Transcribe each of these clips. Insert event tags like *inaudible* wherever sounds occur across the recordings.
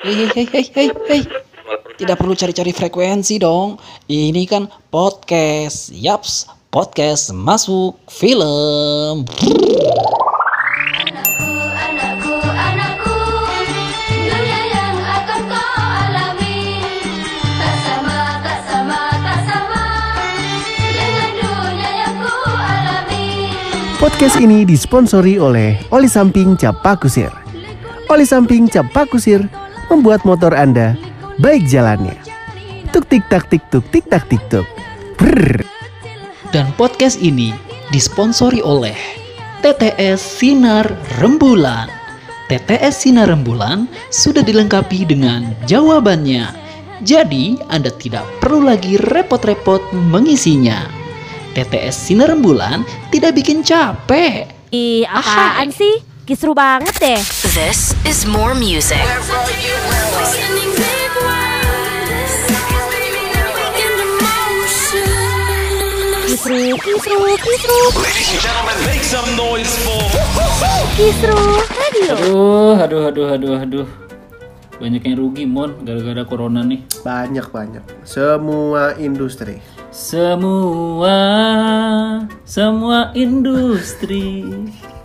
Hei, hei, hei, hei, hei. Tidak perlu cari-cari frekuensi dong. Ini kan podcast. Yaps, podcast masuk film. Anakku, anakku, dunia yang akan kau alami tak sama, tak sama, tak sama dengan dunia yang ku alami. Podcast ini disponsori oleh Oli Samping Cap Pakusir. Oli Samping Cap Pakusir membuat motor Anda baik jalannya. Tuk tik tak tik tuk tik tak tik tuk. Brrr. Dan podcast ini disponsori oleh TTS Sinar Rembulan. TTS Sinar Rembulan sudah dilengkapi dengan jawabannya. Jadi, Anda tidak perlu lagi repot-repot mengisinya. TTS Sinar Rembulan tidak bikin capek. Ih, apaan sih? Kisru banget deh. This is more music. Kisru, kisru, kisru, Ladies and gentlemen, make some noise for. kisru. Radio. Aduh, aduh, aduh, aduh, aduh. Banyak yang rugi, Mon, gara-gara corona nih. Banyak banyak. Semua industri. Semua, semua industri.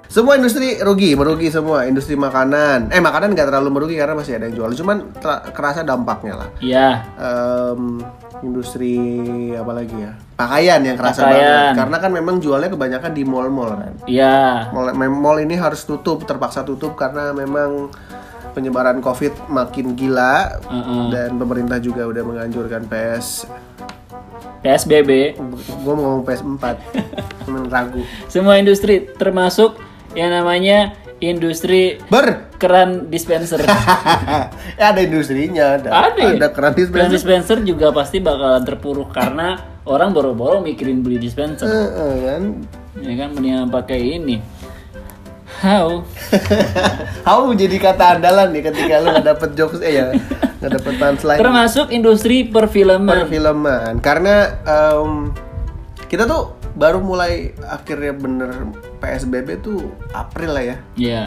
Semua industri rugi, merugi semua. Industri makanan. Eh makanan nggak terlalu merugi karena masih ada yang jual. Cuman kerasa dampaknya lah. Ya, Em, industri apa lagi ya? Pakaian yang kerasa Pakaian. banget. Karena kan memang jualnya kebanyakan di mall-mall kan. ya. Mall, mall ini harus tutup, terpaksa tutup karena memang penyebaran COVID makin gila Heeh. dan pemerintah juga udah menganjurkan PS. PSBB. Gue mau ngomong PS4, *laughs* cuman ragu. Semua industri termasuk yang namanya industri Ber, keran dispenser. ya *laughs* ada industrinya, ada. Ada. ya? Ada keran Keran dispenser. dispenser juga pasti bakalan terpuruk karena orang boro-boro mikirin beli dispenser. Heeh, kan. Ya kan mendingan pakai ini. How? *laughs* How jadi kata andalan nih ketika lu nggak dapet jokes eh ya nggak dapet punchline Termasuk industri perfilman. perfilman karena em, kita tuh baru mulai akhirnya bener PSBB tuh April lah ya. Ya,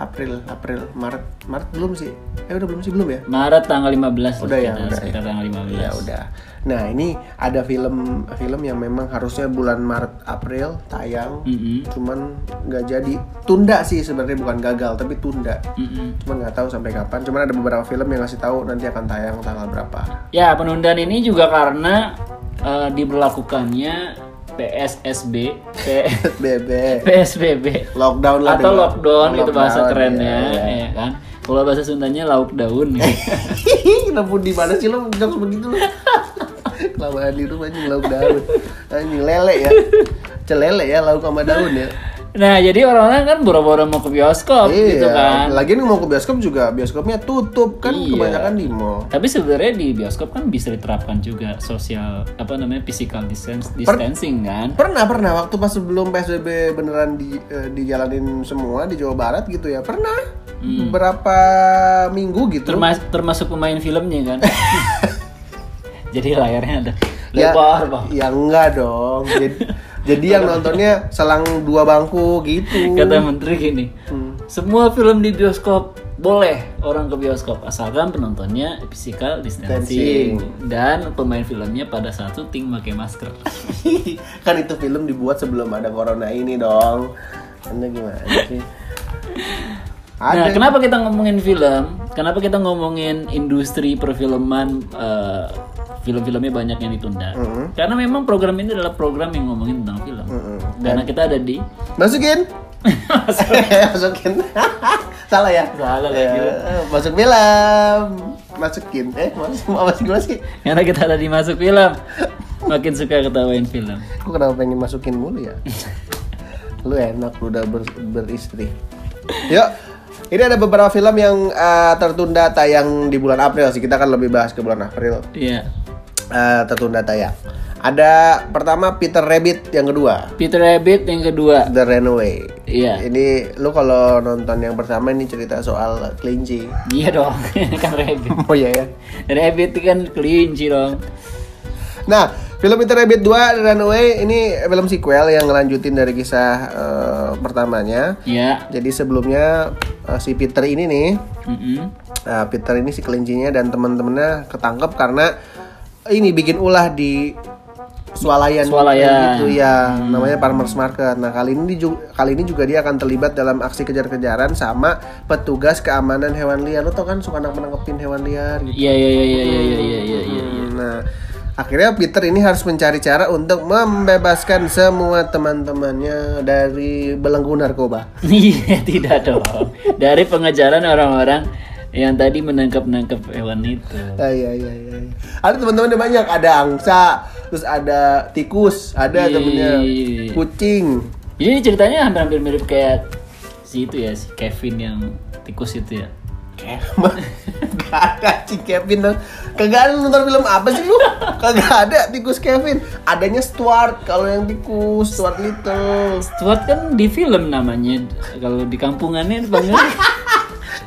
April April Maret Maret belum sih? Eh udah belum sih? Belum ya? Maret tanggal 15 Udah ya, udah ya. tanggal 15. ya udah. Nah ini ada film film yang memang harusnya bulan Maret April tayang. Mm-mm. cuman nggak jadi. Tunda sih sebenarnya bukan gagal tapi tunda. Mm-mm. cuman nggak tahu sampai kapan. Cuman ada beberapa film yang ngasih tahu nanti akan tayang tanggal berapa. Ya, penundaan ini juga karena eh, diberlakukannya PSSB, P- BB PSBB lockdown lah atau lockdown gitu bahasa Lockdown, kerennya, ya, ya. ya kan. Kalau bahasa Sundanya lockdown. gitu. *laughs* Kenapa di mana sih lo jokes begitu lo? Kelamaan di rumah anjing lauk daun. Anjing lele ya. Celele ya lauk sama daun ya. Nah, jadi orang-orang kan boro-boro mau ke bioskop gitu kan. Lagian mau ke bioskop juga bioskopnya tutup kan Iya. kebanyakan di mall. Tapi sebenarnya di bioskop kan bisa diterapkan juga sosial apa namanya physical distance, distancing kan. Pernah pernah waktu pas sebelum PSBB beneran di eh, dijalanin semua di Jawa Barat gitu ya. Pernah. Beberapa minggu gitu. Termas termasuk pemain filmnya kan. *laughs* jadi layarnya ada ya, lebar bang. ya enggak dong. Jadi, *laughs* jadi yang nontonnya selang dua bangku gitu. Kata menteri gini, Hmm. semua film di bioskop boleh orang ke bioskop asalkan penontonnya physical distancing dan pemain filmnya pada saat syuting pakai masker. *laughs* kan itu film dibuat sebelum ada corona ini dong anda gimana sih Nah, ada kenapa kita ngomongin film? Kenapa kita ngomongin industri perfilman? eh, film-filmnya banyak yang ditunda. Karena memang program ini adalah program yang ngomongin tentang film. Karena kita ada di masukin. Masukin. *laughs* *laughs* Salah ya? Salah lagi. Ya, masuk film. Masukin. Eh masuk masukin masukin karena kita ada di masuk film. Makin suka ketawain film. aku kenapa pengen masukin mulu ya? *laughs* Lu enak lu udah ber- beristri. Yuk. Ini ada beberapa film yang eh, tertunda tayang di bulan April sih. Kita kan lebih bahas ke bulan April. Iya. Eh, tertunda tayang. Ada pertama Peter Rabbit yang kedua Peter Rabbit yang kedua. The Runaway. Iya. Ini lu kalau nonton yang pertama ini cerita soal kelinci. Iya dong, *laughs* kan Rabbit. *laughs* Oh iya ya. Rabbit kan kelinci dong. Nah, film Peter Rabbit 2 The Runaway ini film sequel yang ngelanjutin dari kisah eh, pertamanya. Iya. Jadi sebelumnya eh, si Peter ini nih Mm-mm. Nah, Peter ini si kelincinya dan teman-temannya ketangkep karena ini bikin ulah di swalayan, Swalayan. gitu ya namanya farmers market. Nah kali ini juga kali ini juga dia akan terlibat dalam aksi kejar-kejaran sama petugas keamanan hewan liar. Lo tau kan suka menangkepin hewan liar gitu. Iya iya iya iya iya iya iya iya. iya. Nah, akhirnya Peter ini harus mencari cara untuk membebaskan semua teman-temannya dari belenggu narkoba. *laughs* Iya tidak dong. Dari pengejaran orang-orang yang tadi menangkap-nangkap hewan itu. Ah, iya, iya, iya. iya. Ada teman-temannya banyak, ada angsa, terus ada tikus, ada Iya, temennya iya, iya. kucing. Jadi ceritanya hampir-hampir mirip kayak si itu ya, si Kevin yang tikus itu ya. Emang *laughs* Gak ada si Kevin dong Kagak ada nonton film apa sih lu? Kagak ada tikus Kevin Adanya Stuart kalau yang tikus Stuart Little Stuart kan di film namanya. Kalau di kampungannya dipanggil *laughs*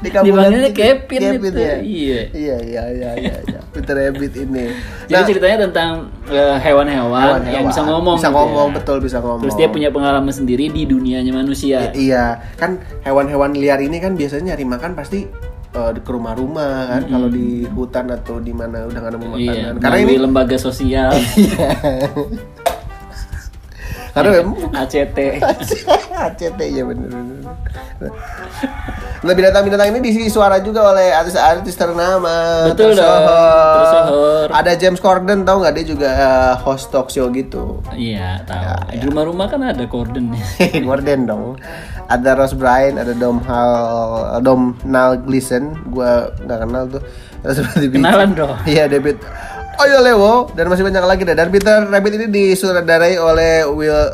Di dipanggilnya Kevin, itu. ya? Iya. Iya iya iya iya iya. Peter Rabbit ini Jadi ceritanya tentang eh, hewan-hewan yang hewan-hewan. bisa ngomong. Bisa gitu ngomong, ya. betul bisa ngomong Terus dia punya pengalaman sendiri di dunianya manusia. Iya, kan hewan-hewan liar ini kan biasanya nyari makan pasti eh, ke rumah-rumah kan kalau di hutan atau di mana udah gak nemu makanan. Iya, Karena ini lembaga sosial *laughs* karena memang ACT. ACT *laughs* ya bener bener. Nah binatang-binatang ini diisi suara juga oleh artis-artis ternama. Betul tersohor. tersohor. Ada James Corden tau nggak dia juga eh, host talk show gitu. Iya, tahu. Ya, Di rumah-rumah kan ada korden. Gordon *laughs* dong. Ada Ross Bryan, ada Dom Hal, Dom Nal Gleason. Gua nggak kenal tuh. Kenalan dong. Iya David. Oh iya Lewo dan masih banyak lagi deh. Dan Peter Rabbit ini disutradarai oleh Will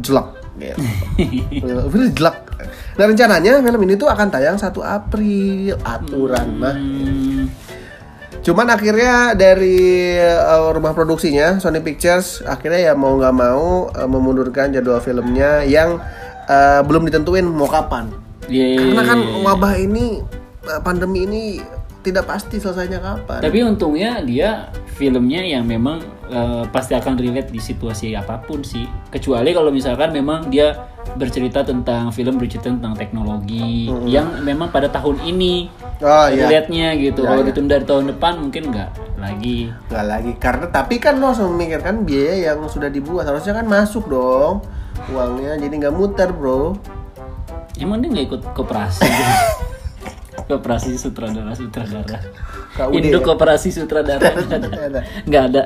Jelak. Gitu. *laughs* Will, Will Jelak. Dan rencananya film ini tuh akan tayang 1 April. Aturan mah. Hmm, Cuman akhirnya dari uh, rumah produksinya Sony Pictures akhirnya ya mau nggak mau uh, memundurkan jadwal filmnya yang uh, belum ditentuin mau kapan. Iya, Karena kan wabah ini pandemi ini tidak pasti selesainya kapan. Tapi untungnya dia filmnya yang memang eh, pasti akan relate di situasi apa pun sih. Kecuali kalau misalkan memang dia bercerita tentang film bercerita tentang teknologi yang memang pada tahun ini Oh, iya. relate-nya gitu. Ya, kalau ya. ditunda di tahun depan mungkin nggak lagi. Nggak lagi karena tapi kan lo harus memikirkan biaya yang sudah dibuat harusnya kan masuk dong uangnya jadi nggak muter bro. Emang dia nggak ikut koperasi? *laughs* koperasi sutradara sutradara. KUD Induk ya? koperasi sutradara *laughs* nggak ada. Nggak ada.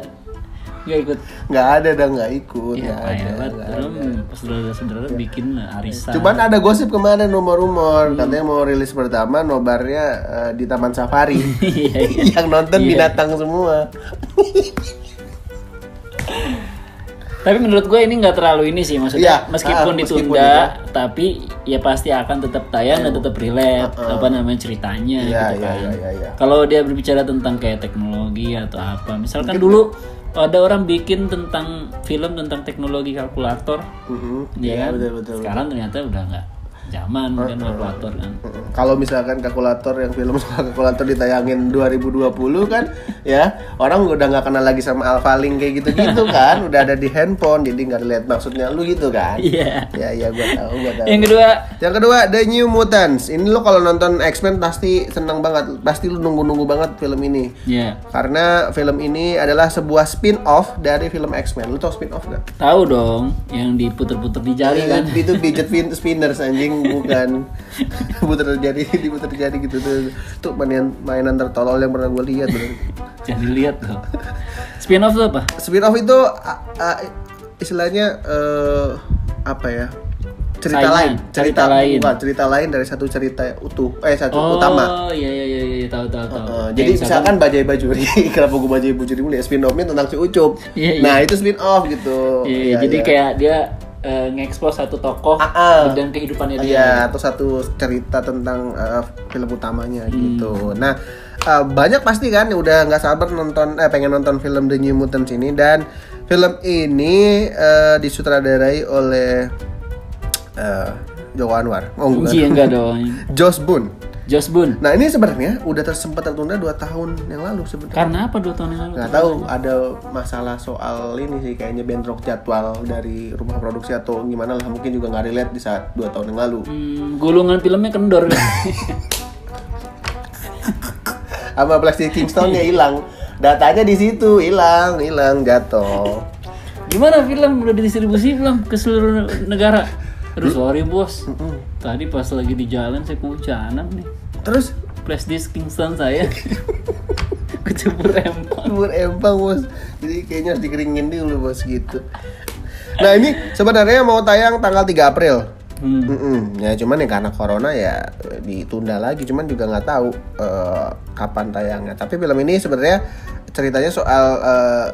Ikut. Nggak ada dan nggak ikut. Ya, nggak ada, payah nggak Orang saudara-saudara bikin arisan. Cuman ada gosip kemarin rumor-rumor katanya mau rilis pertama nobarnya eh, di Taman Safari. *laughs* Iya, iya. *laughs* yang nonton Iya. binatang semua. Tapi menurut gue ini nggak terlalu ini sih maksudnya Iya, meskipun meskipun ditunda tidak. tapi ya pasti akan tetap tayang dan tetap relate apa namanya ceritanya Iya, gitu iya, kan. iya, iya, iya. Kalau dia berbicara tentang kayak teknologi atau apa, misalkan dulu ada orang bikin tentang film tentang teknologi kalkulator, Mhm. ya Iya, kan? betul, betul. Sekarang ternyata udah nggak zaman kan kalkulator kan. Kalau misalkan kalkulator yang film soal kalkulator ditayangin 2020 kan ya orang udah nggak kenal lagi sama Alphalink kayak gitu-gitu *laughs* kan udah ada di handphone jadi nggak lihat maksudnya lu gitu kan Iya. ya ya gua tahu gua tahu Yang kedua, Yang kedua The New Mutants. Ini lo kalau nonton X-Men pasti seneng banget. Pasti lu nunggu-nunggu banget film ini. ya Karena film ini adalah sebuah spin-off dari film X-Men. Lu tau spin-off gak? tahu dong yang diputer-puter di jari kan. Itu pijat fin- *laughs* spinners anjing bukan *laughs* puter jari *laughs* diputer jari gitu tuh. Itu mainan mainan tertolol yang pernah gue lihat. *laughs* Jangan dilihat tuh. Spin off tuh apa? Spin-off itu a- a- istilahnya eh, apa ya? Cerita Saingan, lain, cerita lain. bukan, cerita lain dari satu cerita utuh, eh satu Oh, utama. iya iya iya iya tahu tahu tahu. Uh, Kayak jadi misalkan Bajai Bajuri, kenapa gue Bajai Bajuri mulai spin offnya tentang si Ucup. Iya, iya. Nah itu spin off gitu. Iya, Iya, jadi iya. kayak dia eh, nge-expose satu tokoh Ah, ah. dan kehidupannya dia. Iya, atau satu cerita tentang uh, film utamanya Hmm. gitu. Nah uh, banyak pasti kan yang udah nggak sabar nonton, eh pengen nonton film The New Mutants ini dan film ini uh, disutradarai oleh uh, Joko Anwar. Oh bukan. Iya enggak dong. *laughs* Josh Boone. Josh Boone. Nah ini sebenarnya udah tersempat tertunda 2 tahun yang lalu sebenarnya. Karena apa dua tahun yang lalu? nggak tahu ada masalah soal ini sih kayaknya bentrok jadwal dari rumah produksi atau gimana lah mungkin juga nggak relate di saat dua tahun yang lalu Hmm, gulungan filmnya kendor. *laughs* sama plastik Kingstonnya hilang. Datanya di situ hilang, hilang jatuh. Gimana film udah didistribusi belum ke seluruh negara? Aduh sorry bos, tadi pas lagi di jalan saya kehujanan nih. Terus? Flash disk Kingston saya. *laughs* Kecebur empang. Bubur empang bos. Jadi kayaknya harus dikeringin dulu bos gitu. Nah ini sebenarnya mau tayang tanggal 3 April. Hmm. Mm-mm. Ya cuman ya karena corona ya ditunda lagi. Cuman juga nggak tahu eh, kapan tayangnya. Tapi film ini sebenarnya ceritanya soal eh,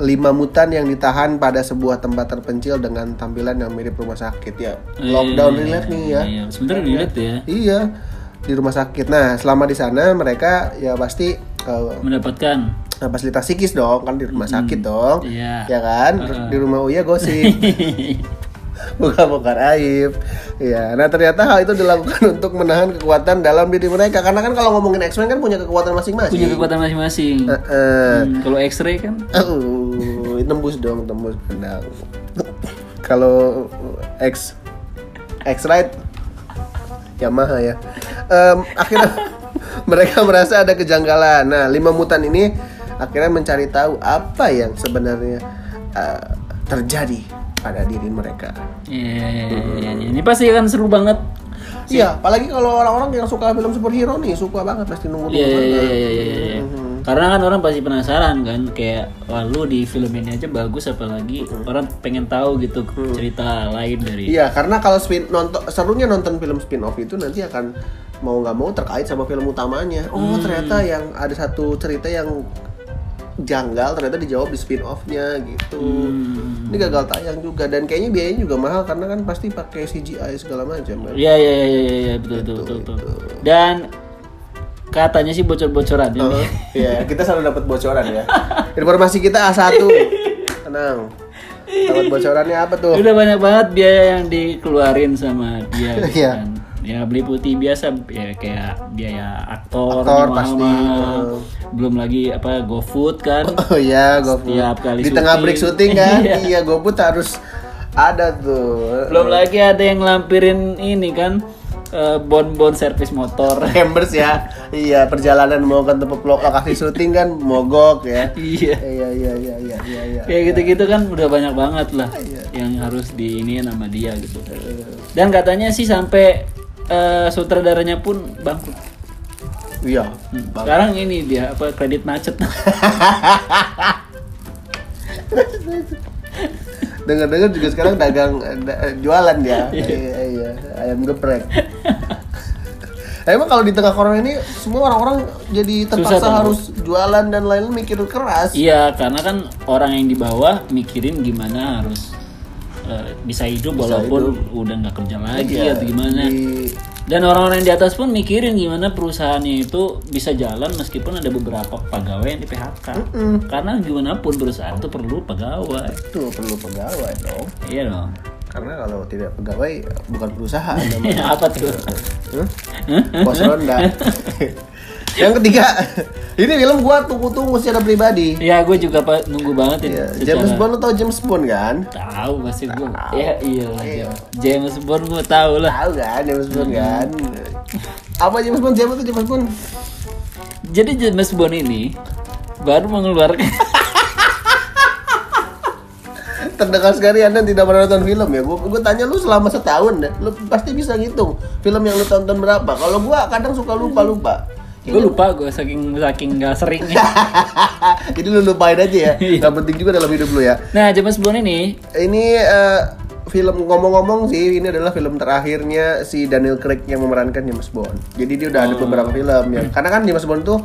lima mutan yang ditahan pada sebuah tempat terpencil dengan tampilan yang mirip rumah sakit ya. Lockdown relate nih ya. Iya, sebenarnya relate ya. Iya di rumah sakit. Nah selama di sana mereka ya pasti eh, Mendapatkan. Nah, fasilitas psikis dong kan di rumah sakit dong. Iya. ya kan? Di rumah Uya gosip. *laughs* Bukan bongkar aib. Ya nah ternyata hal itu dilakukan untuk menahan kekuatan dalam diri mereka. Karena kan kalau ngomongin X-Men kan punya kekuatan masing-masing. Punya kekuatan masing-masing. Heeh. Hmm, kalau X-ray kan? Uh, tembus dong tembus pedang kalau X X right Yamaha ya Em, akhirnya *laughs* mereka merasa ada kejanggalan nah lima mutan ini akhirnya mencari tahu apa yang sebenarnya eh, terjadi pada diri mereka Iya, iya, iya, iya. ini pasti akan seru banget. iya apalagi kalau orang-orang yang suka film superhero nih suka banget pasti nunggu nunggu iya, iya, iya, iya. Karena kan orang pasti penasaran kan kayak wah lu di film ini aja bagus apalagi orang pengen tahu gitu cerita lain dari Iya, karena kalau spin nonton serunya nonton film spin off itu nanti akan mau nggak mau terkait sama film utamanya. Oh, ternyata yang ada satu cerita yang janggal ternyata dijawab di spin offnya gitu. Ini gagal tayang juga dan kayaknya biayanya juga mahal karena kan pasti pakai CGI segala macam. kan. Iya, iya, iya, iya, iya, betul, betul, betul, betul. Dan katanya sih bocor-bocoran ini. Oh, Iya, *laughs* kita selalu dapat bocoran ya. Informasi kita A1. Tenang. Dapat bocorannya apa tuh? Udah banyak banget biaya yang dikeluarin sama dia gitu *laughs* Iya. kan. Ya beli putih biasa ya kayak biaya aktor, Aktor pasti. Belum lagi apa GoFood kan. *laughs* Oh iya, GoFood. Setiap kali Di tengah syuting. break syuting kan? Iya. iya, GoFood harus ada tuh. Belum lagi ada yang lampirin ini kan bon-bon servis motor. *laughs* Hammers ya. Iya, perjalanan mau ke tempat lo- lokasi syuting kan mogok ya. iya. Iya, iya, iya, iya, iya, iya. Kayak gitu-gitu kan udah banyak banget lah yang harus diiniin sama dia gitu. Dan katanya sih sampai eh, sutradaranya pun bangkrut. Iya. Sekarang ini dia apa kredit macet. *laughs* *laughs* Dengar-dengar juga sekarang dagang da- jualan ya. *laughs* Iya, iya, ayam geprek. *laughs* Emang kalau di tengah corona ini semua orang-orang jadi terpaksa Susah, harus jualan dan lain-lain mikir keras. iya, karena kan orang yang di bawah mikirin gimana harus eh, bisa hidup walaupun udah nggak kerja lagi Iya, atau gimana. di- Dan orang-orang yang di atas pun mikirin gimana perusahaannya itu bisa jalan meskipun ada beberapa pegawai yang di PHK. Karena gimana pun perusahaan itu perlu pegawai. Tuh perlu pegawai dong. Iya dong. Karena kalau tidak pegawai bukan perusahaan. *laughs* Apa tuh? Bos ronda. *laughs* Yang ketiga, ini film gua tunggu-tunggu secara pribadi. Ya gue juga pak nunggu banget ini. Iya, secara- James Bond lo tau James Bond kan? Tahu pasti gue. Ya iya lah. James Bond gue tahu lah. Tahu kan James Bond kan? Apa James Bond? Siapa tuh James Bond? Jadi James Bond ini baru mengeluarkan *laughs* Terdengar sekali Anda tidak pernah nonton film ya. Gua, gua tanya lu selama setahun deh. Lu pasti bisa ngitung film yang lu tonton berapa. Kalau gua kadang suka lupa-lupa. Gue lupa gue saking saking nggak seringnya. *laughs* Jadi lu lupain aja ya. Iya. Gak penting juga dalam hidup lu ya. Nah James Bond ini Ini eh, film ngomong-ngomong sih ini adalah film terakhirnya si Daniel Craig yang memerankan James Bond. Jadi dia udah ada beberapa film ya. Karena kan James Bond tuh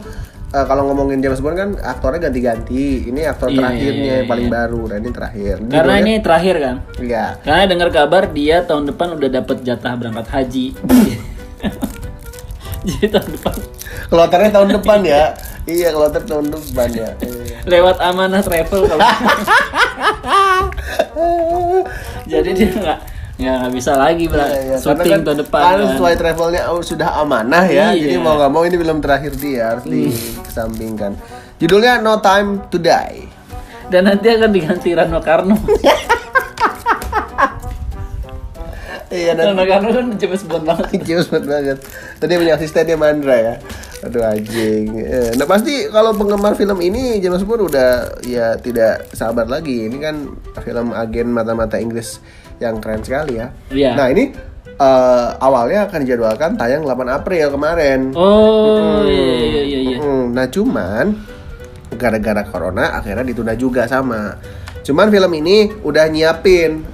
eh, kalau ngomongin James Bond kan aktornya ganti-ganti. Ini aktor Iya, terakhirnya iya, yang paling baru. Nah, ini terakhir. karena Judulnya- ini terakhir kan. Iya. Karena dengar kabar dia tahun depan udah dapet jatah berangkat haji. *laughs* Jadi tahun depan Kelotarnya tahun depan ya. Iya, kelotar tahun depan ya. *laughs* Lewat amanah travel kalau. *laughs* Jadi dia nggak nggak nggak bisa lagi iya. Karena syuting kan, tahun depan. kan kan. sesuai travelnya oh, sudah amanah ya. Iya. Jadi mau nggak mau ini film terakhir dia harus dikesampingkan. Judulnya No Time to Die. Dan nanti akan diganti Rano Karno. *laughs* Iya, dan Rano Karno kan James Bond banget. *laughs* James Bond banget. Tadi punya asistennya Mandra ya. Aduh anjing. Eh, Nah pasti kalau penggemar film ini James Bond udah ya tidak sabar lagi. Ini kan film agen mata-mata Inggris yang keren sekali ya. Iya. Nah ini eh, awalnya akan dijadwalkan tayang 8 April kemarin. Oh iya iya iya iya. Mm, Nah cuman gara-gara corona akhirnya ditunda juga sama. Cuman film ini udah nyiapin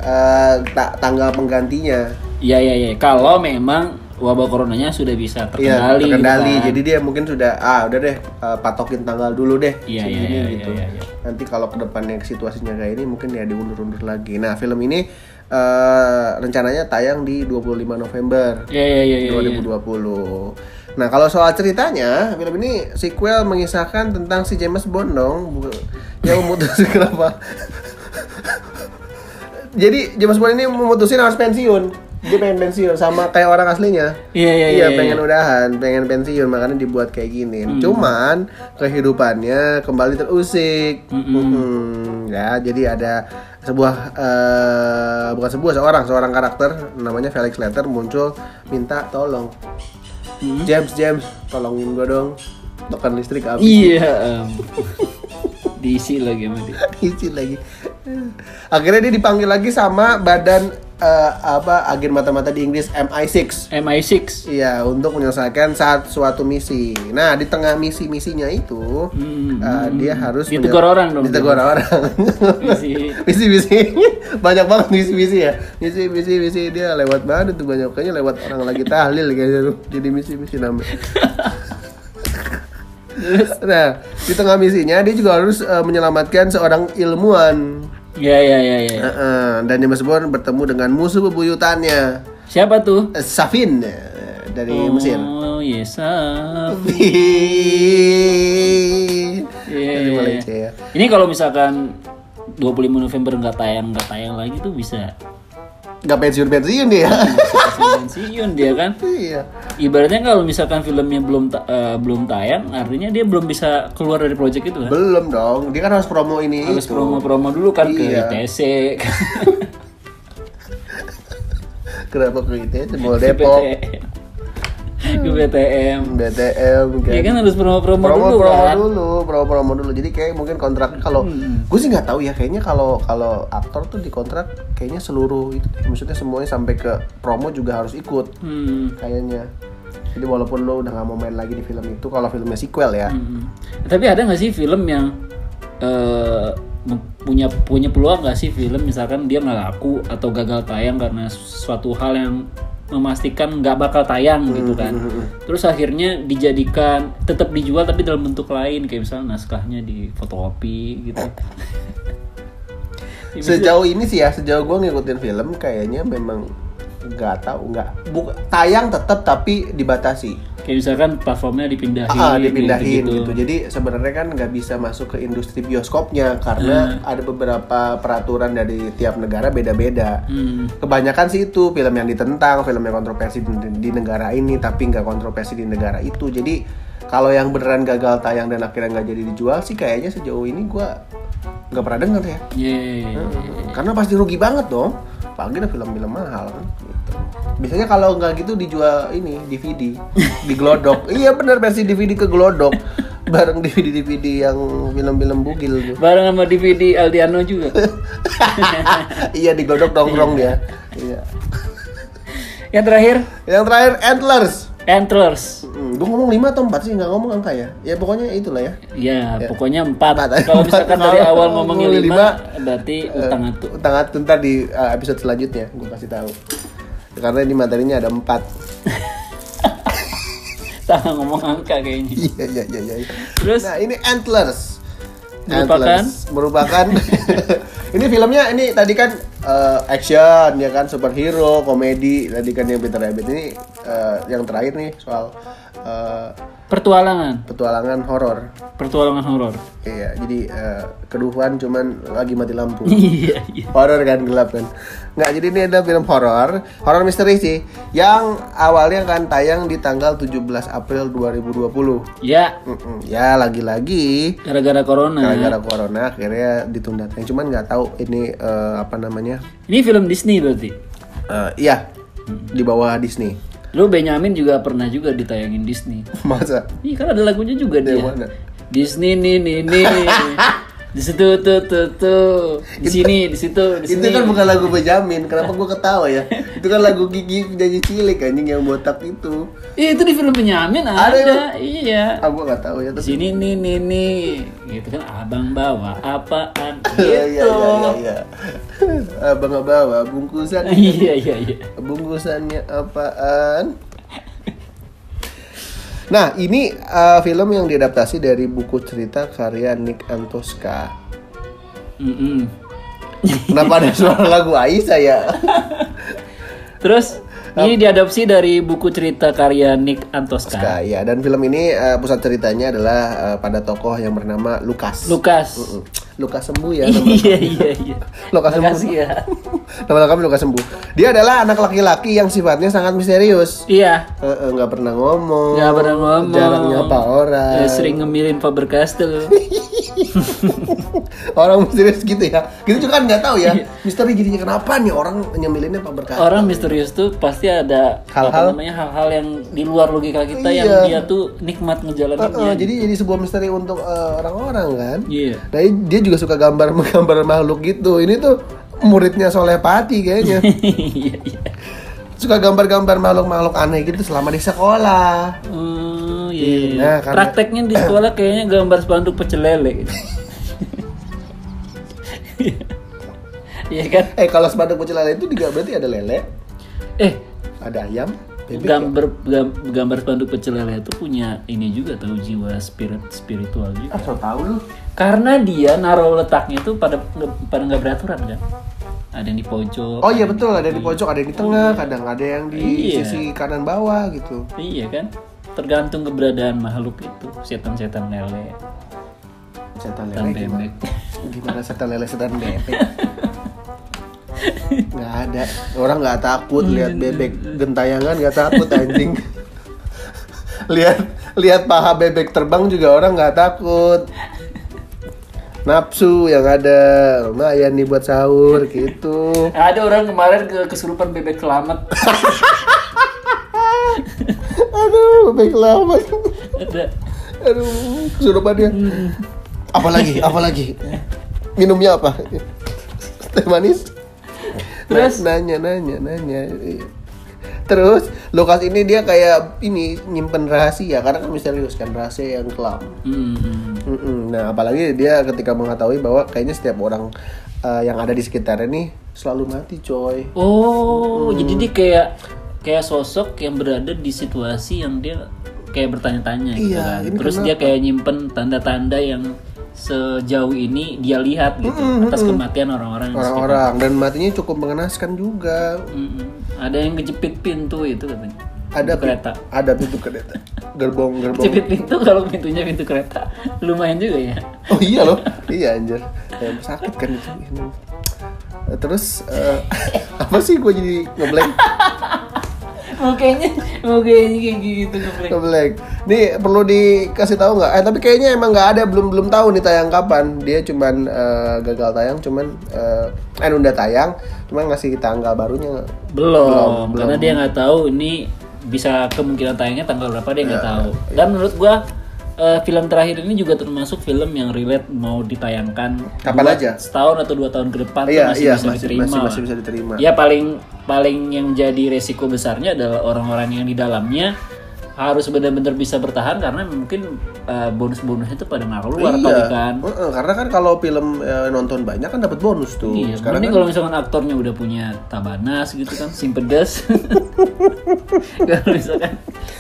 ta- tanggal penggantinya. Iya iya iya. Kalau memang wabah coronanya sudah bisa Iya, terkendali. terkendali. gitu kan. Jadi dia mungkin sudah ah udah deh eh, patokin tanggal dulu deh. Iya, iya, iya, gitu. iya, iya. Nanti kalau ke depannya situasinya kayak ini mungkin ya diundur-undur lagi. Nah film ini eh, rencananya tayang di 25 November Iya iya iya iya. 2020. Nah kalau soal ceritanya film ini sequel mengisahkan tentang si James Bond dong yang memutuskan *laughs* kenapa. Jadi James Bond ini memutusin harus pensiun. Dia pengen pensiun sama kayak orang aslinya. Iya, iya, iya, pengen iya. udahan, pengen pensiun makanya dibuat kayak gini. Cuman kehidupannya kembali terusik. Mm-mm. Ya, jadi ada sebuah eh, bukan sebuah seorang seorang karakter namanya Felix Letter muncul minta tolong. James James tolongin gua dong. Token listrik habis. Iya. em. Diisi lagi sama dia. *laughs* Isi lagi. Akhirnya dia dipanggil lagi sama badan eh, apa agen mata-mata di Inggris MI6. MI6. Iya, untuk menyelesaikan saat suatu misi. Nah, di tengah misi-misinya itu, Hmm, eh, dia harus Ditegur orang dong. Ditegur orang. Misi. *laughs* Misi-misi banyak banget misi-misi ya. Misi-misi misi dia lewat banget tuh banyak kayaknya lewat orang lagi tahlil kayaknya tuh. Jadi misi-misi namanya. *laughs* nah, di tengah misinya dia juga harus eh, menyelamatkan seorang ilmuwan. Iya iya iya iya. Heeh, dan James Bond bertemu dengan musuh bebuyutannya, Siapa tuh? Safin eh, dari Mesir. Oh yes. ah. Iya, Dari iya, Malaysia iya. ya. Ini kalau misalkan 25 November nggak tayang nggak tayang lagi tuh bisa Gak pensiun-pensiun dia. bisa pensiun dia kan. Iya. Ibaratnya kalau misalkan filmnya belum eh, belum tayang, artinya dia belum bisa keluar dari project itu kan. Belum dong. Dia kan harus promo ini Harus itu. promo-promo dulu kan Iya. ke ITC, *laughs* Kenapa ke ITC? *laughs* Ke Depok, ke BTM. BTM kan. Ya kan harus promo-promo promo dulu promo kan. dulu, promo promo dulu. Jadi kayak mungkin kontrak kalau gue sih nggak tahu ya. Kayaknya kalau kalau aktor tuh dikontrak kayaknya seluruh itu, maksudnya semuanya sampai ke promo juga harus ikut. Hmm. Kayaknya. Jadi walaupun lo udah nggak mau main lagi di film itu, kalau filmnya sequel ya, Hmm. Tapi ada nggak sih film yang mem- punya punya peluang nggak sih film misalkan dia nggak laku atau gagal tayang karena suatu hal yang memastikan nggak bakal tayang Hmm, gitu kan. Terus akhirnya dijadikan tetap dijual tapi dalam bentuk lain kayak misalnya naskahnya di fotokopi gitu. *laughs* Ya, bisa- Sejauh ini sih ya, sejauh gue ngikutin film kayaknya memang nggak tahu nggak. Buk tayang tetap tapi dibatasi. Kayak misalkan platformnya dipindahin, ah dipindahin gitu-gitu. gitu. Jadi sebenarnya kan nggak bisa masuk ke industri bioskopnya karena ada beberapa peraturan dari tiap negara beda-beda. Hmm. kebanyakan sih itu film yang ditentang film yang kontroversi di, di negara ini tapi nggak kontroversi di negara itu. Jadi kalau yang beneran gagal tayang dan akhirnya nggak jadi dijual sih kayaknya sejauh ini gua nggak pernah denger ya. Iya, iya, iya. karena pasti rugi banget dong pagi ada film-film mahal kan gitu. biasanya kalau nggak gitu dijual ini DVD di glodok. *laughs* Iya bener versi DVD ke glodok. Bareng DVD DVD yang film-film bugil tuh. Bareng sama DVD Aldiano juga. *laughs* iya di glodok nongkrong dia. Iya. Yang terakhir? Yang terakhir Antlers Antlers. Hmm, gue ngomong 5 atau 4 sih, nggak ngomong angka ya Ya pokoknya itulah ya Ya, pokoknya Empat. empat. Kalau misalkan dari awal ngomongnya lima, lima, berarti utang atu. Utang atu ntar di uh, episode selanjutnya gue kasih tahu Karena ini materinya ada 4 *laughs* Tangan ngomong angka kayaknya. Iya iya iya iya. Terus? Nah, ini Antlers. Merupakan? Antlers. merupakan *laughs* ini filmnya ini tadi kan eh, action ya kan superhero, komedi. Tadi kan yang Peter Rabbit ini eh, yang terakhir nih soal eh, Pertualangan, petualangan horor. pertualangan horor. Iya, jadi eh, keduhan cuman lagi mati lampu. *laughs* Iya, iya. horor kan gelap kan nggak jadi ini ada film horor horor misteri sih yang awalnya akan tayang di tanggal 17 April 2020 Ya, Mm-mm. ya lagi-lagi gara-gara corona. gara-gara corona akhirnya ditunda yang cuman nggak tahu ini eh, apa namanya Ini film Disney berarti. Eh, iya di bawah Disney Lu Benyamin juga pernah juga ditayangin Disney. Masa? Iya kan ada lagunya juga dia. Yang mana? Disney nih nih nih. *laughs* di situ tuh tuh tuh. Di sini, di situ, di Itu sini. kan bukan lagu Benjamin. Kenapa gua ketawa ya? Itu kan lagu Gigi nyanyi cilik anjing yang botak itu. Iya, itu di film Benyamin ada. Ada? Iya. Ah gua nggak tahu ya Di tapi. sini nih nih nih. Gitu kan abang bawa apaan *laughs* gitu. Iya iya iya iya. Abang bawa bungkusan. *laughs* Iya iya iya. Bungkusannya apaan? Nah, ini uh, film yang diadaptasi dari buku cerita karya Nick Antoska. Mm-mm. Kenapa ada suara lagu Aisyah ya? *laughs* Terus ini diadopsi dari buku cerita karya Nick Antoska. Antoska, ya. Dan film ini uh, pusat ceritanya adalah uh, pada tokoh yang bernama Lukas. Lukas. Mm-mm. Lukas sembuh ya. nama- Iya iya iya. Lukas sembuh. Ya. Nama lengkapnya Lukas sembuh. Dia adalah anak laki-laki yang sifatnya sangat misterius. Iya. Eh, eh, nggak pernah ngomong. Nggak pernah ngomong. Jarang nyapa orang. Eh, sering ngemilin Faber Castell. *laughs* *laughs* orang misterius gitu ya. Kita juga kan nggak tahu ya. Iya. Misteri jadinya kenapa nih orang nyemilinnya Pak berkata. Orang misterius tuh pasti ada Hal-hal- namanya hal-hal yang di luar logika kita yang Iya. dia tuh nikmat ngejalaninnya. jadi jadi sebuah misteri untuk eh, orang-orang kan. Iya. Nah dia juga suka gambar *laughs* gambar makhluk gitu. Ini tuh muridnya Soleh Pati kayaknya. *laughs* Iya iya. Suka gambar-gambar makhluk-makhluk aneh gitu selama di sekolah. Oh iya. Nah, karena- Prakteknya di sekolah *coughs* kayaknya gambar spanduk pecel lele. *coughs* Iya kan? Eh kalau sepanduk pecel lele itu juga berarti ada lele, Eh, ada ayam, bebek. gambar gam- gambar spanduk pecel lele itu punya ini juga tahu jiwa spirit spiritual juga. Ah, so tahu lu. Karena dia naruh letaknya itu pada pada nggak beraturan kan. Ada yang di pojok. Oh iya betul, ada yang di pojok, ada yang di tengah, kadang ada yang di Iya. sisi kanan bawah gitu. Iya kan? Tergantung keberadaan makhluk itu, setan-setan lele, Setan setan lele gimana? bebek. *laughs* Gimana setan lele setan bebek? *laughs* Nggak ada. Orang nggak takut lihat bebek gentayangan nggak takut anjing. *laughs* lihat lihat paha bebek terbang juga orang nggak takut. Nafsu yang ada lumayan nih buat sahur gitu. Ada orang kemarin ke kesurupan bebek selamat. *laughs* Aduh, bebek lama. Ada. Aduh, kesurupannya. Apalagi, apalagi. Minumnya apa? Teh manis? Terus? nanya, nanya, nanya. Terus Lukas ini dia kayak ini nyimpen rahasia karena kan misterius kan rahasia yang kelam. Hmm. Mm-mm. Nah apalagi dia ketika mengetahui bahwa kayaknya setiap orang uh, yang ada di sekitarnya nih selalu mati coy. Oh, jadi dia kayak kayak sosok yang berada di situasi yang dia kayak bertanya-tanya gitu Iya, kan. ini Terus dia kayak nyimpen tanda-tanda yang sejauh ini dia lihat gitu atas kematian orang-orang yang di sekitar. Orang-orang dan matinya cukup mengenaskan juga. Mm-mm. Ada yang kejepit pintu itu katanya. Ada kereta. Ada pintu kereta. Gerbong *laughs* gerbong. Jepit pintu kalau pintunya pintu kereta lumayan juga ya. Oh iya loh, iya anjir. Kayak sakit kan itu. Ini. Terus eh, *laughs* apa sih gue jadi ngeblank? *laughs* Mukanya mukanya kayak gitu ngeblek. Ngeblank. Nih perlu dikasih tahu nggak? Eh tapi kayaknya emang nggak ada, belum belum tahu nih tayang kapan. Dia cuman eh, gagal tayang, cuman eh, eh nunda tayang, cuman ngasih tanggal barunya. Belum, Belum, karena belum. dia nggak tahu ini bisa kemungkinan tayangnya tanggal berapa dia nggak tahu. Dan menurut gua eh, film terakhir ini juga termasuk film yang relate mau ditayangkan Kapan aja? setahun atau dua tahun ke depan Iya masih iya bisa masih diterima. masih, masih bisa diterima. Ya paling paling yang jadi resiko besarnya adalah orang-orang yang di dalamnya harus benar-benar bisa bertahan karena mungkin eh, bonus-bonusnya itu pada nggak keluar kali kan. Heeh, karena kan kalau film eh, nonton banyak kan dapat bonus tuh. Iya, Sekarang kan kalau misalkan aktornya udah punya tabanas gitu kan, simpedes. *laughs* kalau misalkan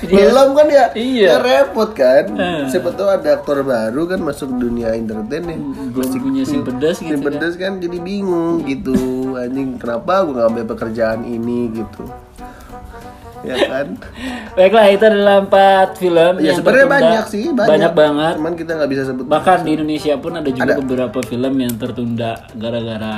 dia belum kan ya, Iya. ya repot kan. Eh. Siapa tahu ada aktor baru kan masuk dunia entertain nih. belum punya simpedes gitu kan. Simpedes kan jadi bingung gitu. Anjing kenapa gue nggak ambil pekerjaan ini gitu. Ya kan? Baiklah, itu adalah empat film ya yang sebenarnya tertunda. banyak sih, banyak. Banyak banget. Cuman kita nggak bisa sebut. Bahkan di Indonesia pun ada juga Ada. beberapa film yang tertunda gara-gara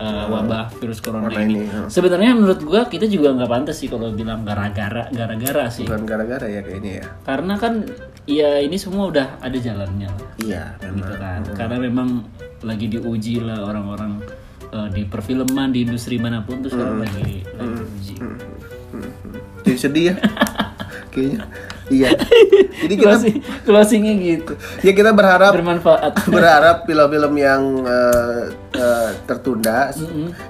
uh, wabah virus corona Corona ini. ini, hmm. Sebenarnya menurut gua kita juga nggak pantas sih kalau bilang gara-gara, gara-gara sih. Bukan gara-gara ya kayaknya ya. Karena kan ya ini semua udah ada jalannya. Iya, gitu memang. kan karena memang lagi diuji lah orang-orang eh, di perfilman di industri mana pun tuh sekarang lagi lagi diuji jadi sedih ya. *laughs* Kayaknya. Iya. Jadi kita Closing, closingnya gitu. ya kita berharap Bermanfaat. *laughs* berharap film-film yang eh, eh, tertunda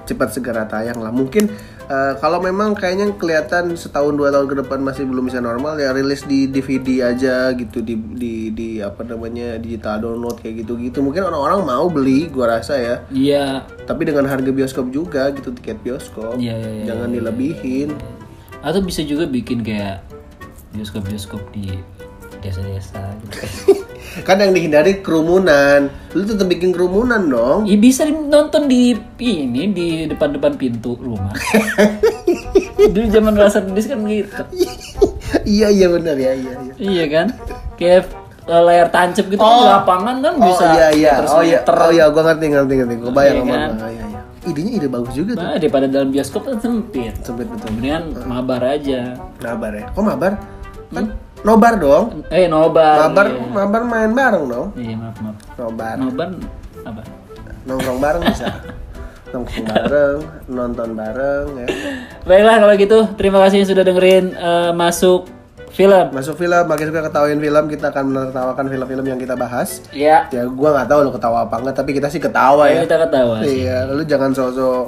cepat segera tayang lah. Mungkin eh, kalau memang kayaknya kelihatan setahun dua tahun ke depan masih belum bisa normal ya rilis di DVD aja gitu di di di apa namanya digital download kayak gitu gitu mungkin orang-orang mau beli gua rasa ya. Iya. tapi dengan harga bioskop juga gitu tiket bioskop. Iya, iya, iya, jangan dilebihin Atau bisa juga bikin kayak bioskop-bioskop di desa-desa gitu. *laughs* kan yang dihindari kerumunan lu tetap bikin kerumunan dong Ya bisa nonton di ini di depan-depan pintu rumah. *laughs* Dulu zaman rasa nulis kan gitu. *laughs* iya iya benar ya iya iya Iya kan? Kayak eh, layar tancap gitu kan di lapangan kan oh bisa iya iya terus oh iya oh iya gua ngerti ngerti ngerti gua bayang Iya kan? iya iya idenya ide bagus juga tuh. Nah, daripada dalam bioskop kan sempit. sempit betul. Kemudian mabar aja. mabar ya? Kok mabar? Kan nobar dong. Eh nobar. mabar Iya, mabar main bareng dong. Iya, maaf maaf. nobar. Nobar apa? nongkrong bareng bisa. *laughs* Nongkrong bareng nonton bareng ya. Baiklah kalau gitu, terima kasih yang sudah dengerin eh, masuk film. masuk film makin suka ketawain film kita akan menertawakan film-film yang kita bahas Ya, ya gua nggak tahu lu ketawa apa enggak tapi kita sih ketawa ya kita ketawa sih. iya lu jangan sosok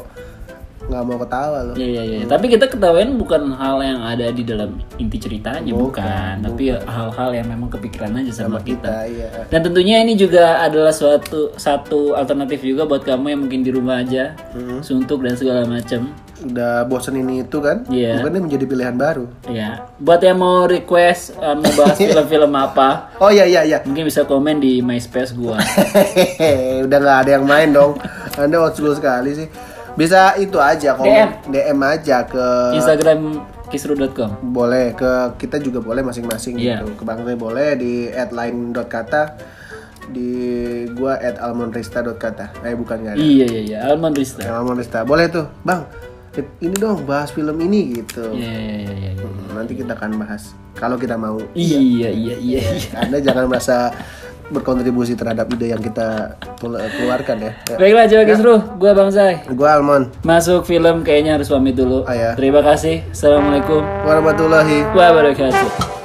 nggak mau ketawa lu Iya iya iya. Tapi kita ketawain bukan hal yang ada di dalam inti ceritanya, bukan. Tapi hal-hal yang memang kepikiran aja sama, kita. kita iya Dan tentunya ini juga adalah suatu satu alternatif juga buat kamu yang mungkin di rumah aja, Hmm. suntuk dan segala macam. udah bosen ini itu kan Iya. mungkin ini menjadi pilihan baru Ya, buat yang mau request uh, mau bahas *laughs* film-film apa, oh iya iya iya mungkin bisa komen di MySpace gua. *laughs* Udah nggak ada yang main dong. Anda old school sekali sih. Bisa itu aja komen DM, aja ke Instagram kisru.com. boleh ke kita juga boleh masing-masing Iya. gitu. Ke Bang Rey boleh di @line.kata di gua @almonrista.kata. Eh bukan nggak ada. Iya iya iya, Alman Rista. Almonrista. Boleh tuh, Bang. Ini dong bahas film ini gitu. Iya iya iya iya. Hmm, Nanti kita akan bahas kalau kita mau. Iya iya iya iya. Anda jangan merasa berkontribusi terhadap ide yang kita kelu- keluarkan ya. ya. Baiklah coba kisru, gua Bang Zai. Gua Almon. Masuk film kayaknya harus pamit dulu. Ah, ya. Terima kasih. Assalamualaikum Warahmatullahi wabarakatuh.